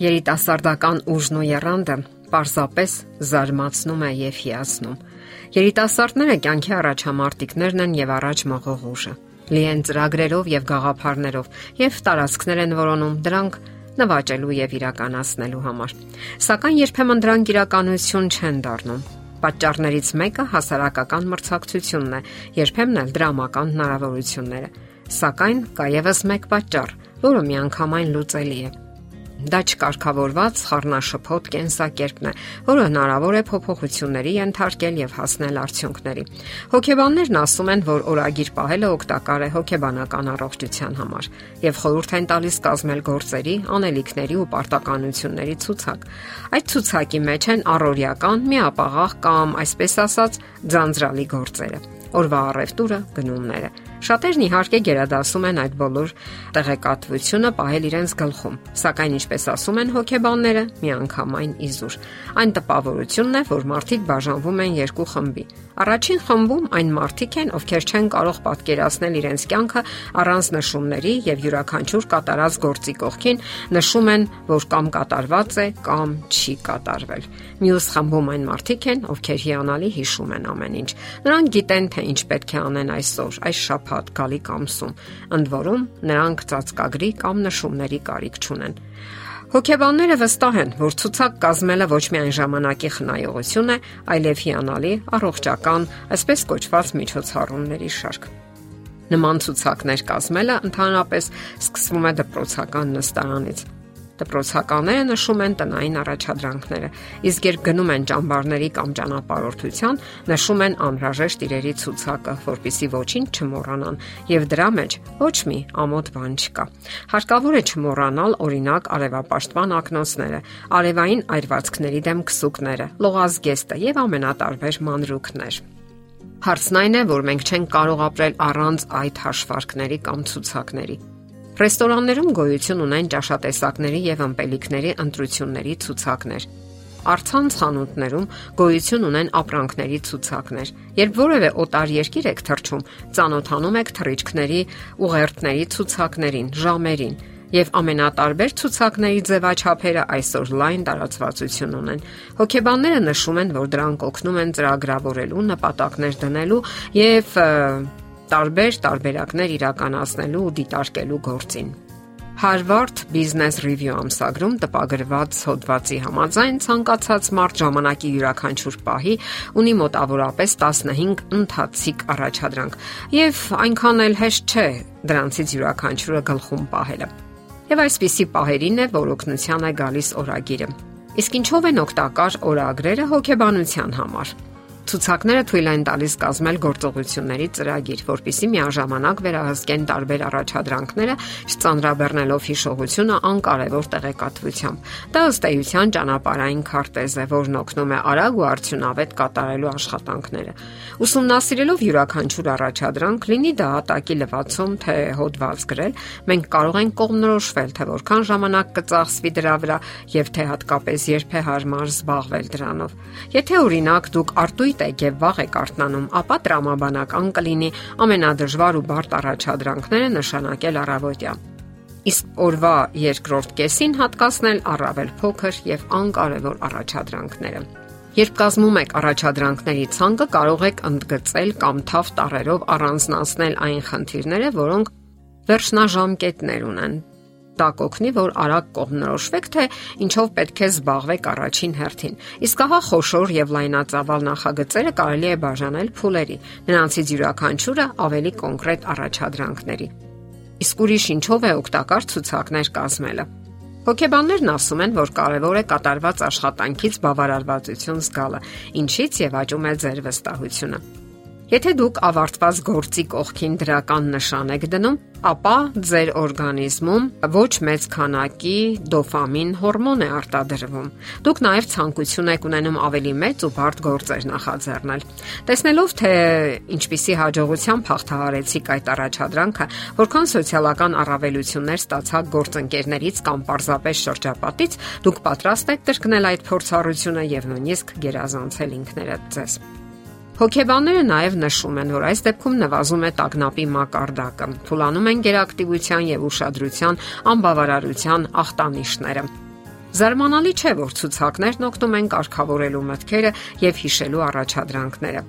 Երիտասարդական ուժն ու եռանդը պարզապես զարմացնում է եւ հիացնում։ Երիտասարդները կյանքի առաջամարտիկներն են եւ առաջ մղող ուժը։ Լի են ծրագրերով եւ գաղափարներով եւ տարածքներ են որոնում դրանք նվաճելու եւ իրականացնելու համար։ Սակայն երբեմն դրանք իրականություն չեն դառնում։ Պատճառներից մեկը հասարակական մրցակցությունն է, երբեմն էլ դրամական հնարավորությունները։ Սակայն կա եւս մեկ պատճառ, որը միանգամայն լուծելի է Դա չկարգավորված խառնաշփոթ կենսակերպն է, որը հնարավոր է փոփոխությունների ենթարկել եւ հասնել արդյունքների։ Հոգեբաններն ասում են, որ օրագիր պահելը օգտակար է հոգեբանական առողջության համար եւ խորհուրդ են տալիս կազմել գործերի, անելիքների ու պարտականությունների ցուցակ։ Այդ ցուցակի մեջ են առօրյական, միապաղաղ կամ այսպես ասած, ձանձրալի գործերը օրվա առևտուրը, գնումները։ Շատերն իհարկե գերադասում են այդ բոլոր տեղեկատվությունը պահել իրենց գլխում, սակայն ինչպես ասում են հոգեբանները, միանգամայն իզուր։ Այն տպավորությունն է, որ մարդիկ բաժանվում են երկու խմբի։ Առաջին խմբում այն մարդիկ են, ովքեր չեն կարող պատկերացնել իրենց կյանքը առանց նշումների եւ յուրաքանչյուր կատարած գործի կողքին նշում են, որ կամ կատարված է, կամ չի կատարվել։ Մյուս խմբում այն մարդիկ են, ովքեր հիանալի հիշում են ամեն ինչ։ Նրանք գիտեն, թե ինչ պետք է անեն այսօր, այս շաբաթ, գալի կամսում։ Ընդ որում, նրանք ծածկագրի կամ նշումների կարիք չունեն։ Հոգեբանները վստահ են, որ ցուցակ կազմելը ոչ միայն ժամանակի խնայողություն է, այլև հիանալի առողջական, այսպես կոչված միջոցառումների շարք։ Նման ցուցակներ կազմելը ընդհանրապես սկսվում է դպրոցական նստարանից Դպրոցականները նշում են տնային առաջադրանքները, իսկ երբ գնում են ճամբարների կամ ճանապարհորդության, նշում են անհրաժեշտ իրերի ցուցակը, որpիսի ոչինչ չմոռանան, եւ դրա մեջ ոչ մի ամոթ բան չկա։ Հարկավոր է չմոռանալ օրինակ արևապաշտպան ակնոցները, արևային այրվածքների դեմ քսուկները, լողազգեստը եւ ամենատարբեր մանրուքներ։ Հարցն այն է, որ մենք չենք կարող ապրել առանց այդ հաշվարկների կամ ցուցակների։ Ռեստորաններում գոյություն ունեն ճաշատեսակների եւ ըմպելիքների ընտրությունների ցուցակներ։ Արցանց խանութներում գոյություն ունեն ապրանքների ցուցակներ։ Երբ որևէ օտար երկիր եք թռչում, ծանոթանում եք թռիչքների, ուղերձների ցուցակներին, ժամերին, եւ ամենատարբեր ցուցակների ձևաչափերը այսօր լայն տարածվածություն ունեն։ Հոգեբանները նշում են, որ դրանք օգնում են ծրագրավորելու, նպատակներ դնելու եւ տարբեր տարբերակներ իրականացնելու ու դիտարկելու գործին։ Harvard Business Review ամսագրում տպագրված հոդվածի համաձայն ցանկացած մարդ ժամանակի յուրաքանչյուր պահի ունի մոտավորապես 15 ընթացիկ առաջադրանք եւ այնքան էլ հեշտ չէ դրանցից յուրաքանչյուրը գլխում պահելը։ Եվ այսպիսի պահերին է, որ օգնության է գալիս օրագիրը։ Իսկ ինչով են օգտակար օրագրերը հոգեբանության համար։ Ցուցակները թույլ են տալիս կազմել գործողությունների ծրագիր, որpիսի միաժամանակ վերահսկեն տարբեր առաջադրանքները, չծանրաբեռնելով հիշողությունը անկարևոր տեղեկատվությամբ։ Դա ըստ էության ճանապարհային քարտեզ է, որն օգնում է արագ ու արդյունավետ կատարելու աշխատանքները։ Ուսումնասիրելով յուրաքանչյուր առաջադրանք, լինի դա հատակի լվացում, թե հոդված գրել, մենք կարող ենք կողմնորոշվել, թե որքան ժամանակ կծախսվի դրա վրա եւ թե հատկապես երբ է հարմար զբաղվել դրանով։ Եթե օրինակ դուք արտույտ մոտ եք եւ վաղ եք արթնանում, ապա տրամաբանական կլինի ամենադժվար ու բարդ առաջադրանքները նշանակել առավոտյա։ Իսկ օրվա երկրորդ կեսին հատկացնել առավել փոքր եւ անկարևոր առաջադրանքները։ Երբ կազմում եք առաջադրանքների ցանկը, կարող եք ընդգծել կամ թավ տարերով առանձնացնել այն խնդիրները, որոնք վերջնաժամկետներ ունեն, դա կօգնի, որ արագ կողմնորոշվեք, թե ինչով պետք է զբաղվեք առաջին հերթին։ Իսկ ահա խոշոր եւ լայնածավալ նախագծերը կարելի է բաժանել փուլերի։ Նրանցից յուրաքանչյուրը ավելի կոնկրետ առաջադրանքների։ Իսկ ուրիշ ինչով է օգտակար ցուցակներ կազմելը։ Հոգեբաններն ասում են, որ կարևոր է կատարված աշխատանքից բավարարվածություն զգալը, ինչից եւ աճում է ձեր վստահությունը։ Եթե դուք ավարտված գործի կողքին դրական նշան եք դնում, ապա ձեր օրգանիզմում ոչ մեծ քանակի դոֆամին հորմոն է արտադրվում։ Դուք նաև ցանկություն եք ունենում ավելի մեծ ու բարդ գործեր նախաձեռնել։ Տեսնելով թե ինչպիսի հաջողությամբ հաղթահարեցիք այդ առաջադրանքը, որքան սոցիալական առավելություններ ստացաք գործընկերներից կամ պարզապես շրջապատից, դուք պատրաստ եք կրկնել այդ փորձառությունը եւ նույնիսկ գերազանցել ինքներդ ձեզ։ Հոգեբանները նաև նշում են, որ այս դեպքում նվազում է տագնապի մակարդակը, թուլանում են գերակտիվության եւ ուշադրության անբավարարության ախտանիշները։ Զարմանալի չէ, որ ցուցակներն օգնում են կարգավորելու մտքերը եւ հիշելու առաջադրանքները։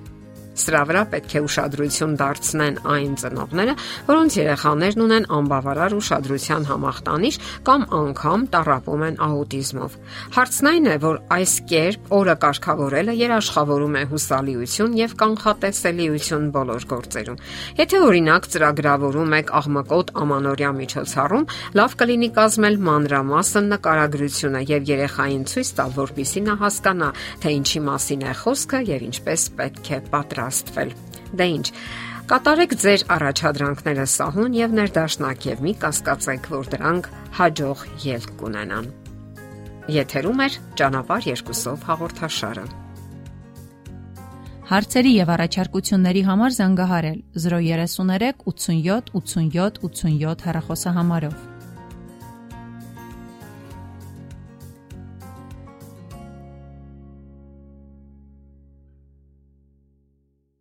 Սրա վրա պետք է ուշադրություն դարձնեն այն ծնողները, որոնց երեխաներն ունեն անբավարար ուշադրության համախտանիշ կամ անգամ տարապում են աուտիզմով։ Հարցն այն է, որ այս կերպ օրը կարգավորելը երաշխավորում է հուսալիություն եւ կանխատեսելիություն բոլոր գործերում։ Եթե օրինակ ծրագրավորում եք աղմկոտ ամանորյա միջոցառում, լավ կլինի կազմել մանրամասն նկարագրությունը եւ երեխային ցույց տալ, որpիսի նա հասկանա, թե ինչի մասին է խոսքը եւ ինչպես պետք է պատրաստ պատրաստվել։ Դե ի՞նչ։ Կատարեք ձեր առաջադրանքները սահուն եւ ներդաշնակ եւ մի կասկածեք, որ դրանք հաջող ելք կունենան։ Եթերում է ճանապար երկուսով հաղորդաշարը։ Հարցերի եւ առաջարկությունների համար զանգահարել 033 87 87 87 հեռախոսահամարով։